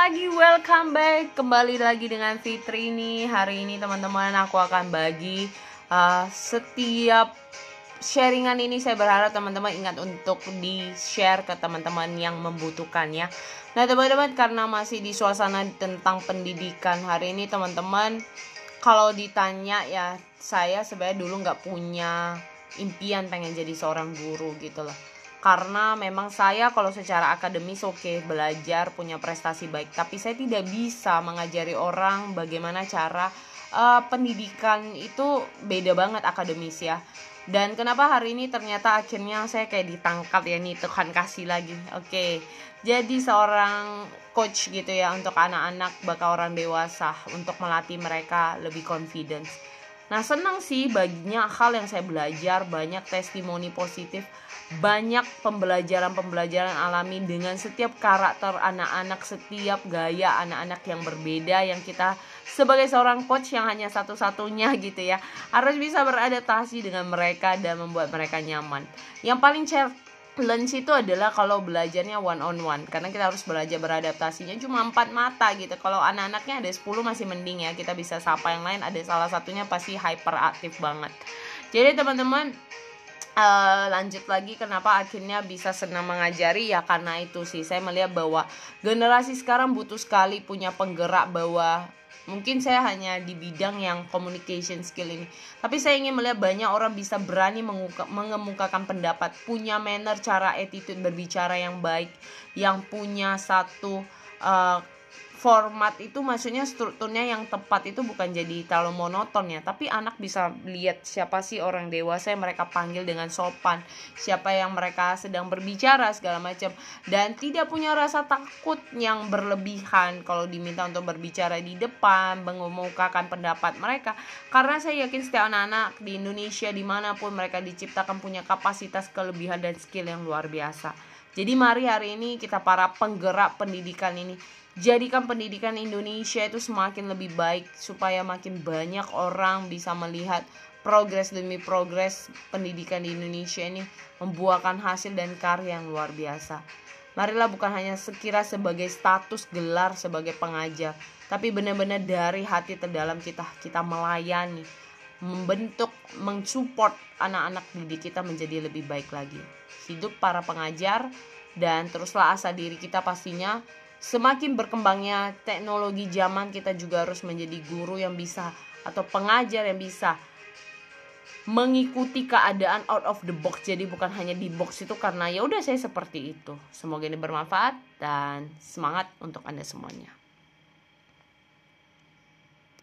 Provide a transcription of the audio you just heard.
lagi, welcome back. Kembali lagi dengan Fitri nih Hari ini teman-teman aku akan bagi uh, Setiap sharingan ini. Saya berharap teman-teman ingat untuk di-share ke teman-teman yang membutuhkannya Nah teman-teman karena masih di suasana tentang pendidikan Hari ini teman-teman Kalau ditanya ya saya sebenarnya dulu nggak punya impian pengen jadi seorang guru gitu loh karena memang saya kalau secara akademis oke okay, belajar punya prestasi baik. Tapi saya tidak bisa mengajari orang bagaimana cara uh, pendidikan itu beda banget akademis ya. Dan kenapa hari ini ternyata akhirnya saya kayak ditangkap ya nih Tuhan kasih lagi. Oke. Okay. jadi seorang coach gitu ya untuk anak-anak bakal orang dewasa untuk melatih mereka lebih confidence Nah senang sih baginya hal yang saya belajar banyak testimoni positif banyak pembelajaran-pembelajaran alami dengan setiap karakter anak-anak, setiap gaya anak-anak yang berbeda yang kita sebagai seorang coach yang hanya satu-satunya gitu ya harus bisa beradaptasi dengan mereka dan membuat mereka nyaman. Yang paling challenge itu adalah kalau belajarnya one on one. Karena kita harus belajar beradaptasinya cuma empat mata gitu. Kalau anak-anaknya ada 10 masih mending ya. Kita bisa sapa yang lain. Ada salah satunya pasti hyperaktif banget. Jadi teman-teman uh, lanjut lagi kenapa akhirnya bisa senang mengajari? Ya karena itu sih. Saya melihat bahwa generasi sekarang butuh sekali punya penggerak bahwa mungkin saya hanya di bidang yang communication skill ini. Tapi saya ingin melihat banyak orang bisa berani mengemukakan pendapat punya manner cara attitude berbicara yang baik yang punya satu uh, format itu maksudnya strukturnya yang tepat itu bukan jadi terlalu monoton ya. Tapi anak bisa lihat siapa sih orang dewasa yang mereka panggil dengan sopan siapa yang mereka sedang berbicara segala macam. Dan tidak punya rasa takut yang berlebihan kalau diminta untuk berbicara di depan mengemukakan pendapat mereka. Karena saya yakin setiap anak-anak di Indonesia di mana pun mereka diciptakan punya kapasitas kelebihan dan skill yang luar biasa jadi mari hari ini kita para penggerak pendidikan ini jadikan pendidikan Indonesia itu semakin lebih baik supaya makin banyak orang bisa melihat progres demi progres pendidikan di Indonesia ini membuahkan hasil dan karya yang luar biasa. Marilah bukan hanya sekira sebagai status gelar sebagai pengajar, tapi benar-benar dari hati terdalam kita kita melayani, membentuk, mensupport anak-anak didik kita menjadi lebih baik lagi. Hidup para pengajar dan teruslah asa diri kita pastinya. Semakin berkembangnya teknologi zaman kita juga harus menjadi guru yang bisa atau pengajar yang bisa mengikuti keadaan out of the box. Jadi bukan hanya di box itu karena ya udah saya seperti itu. Semoga ini bermanfaat dan semangat untuk anda semuanya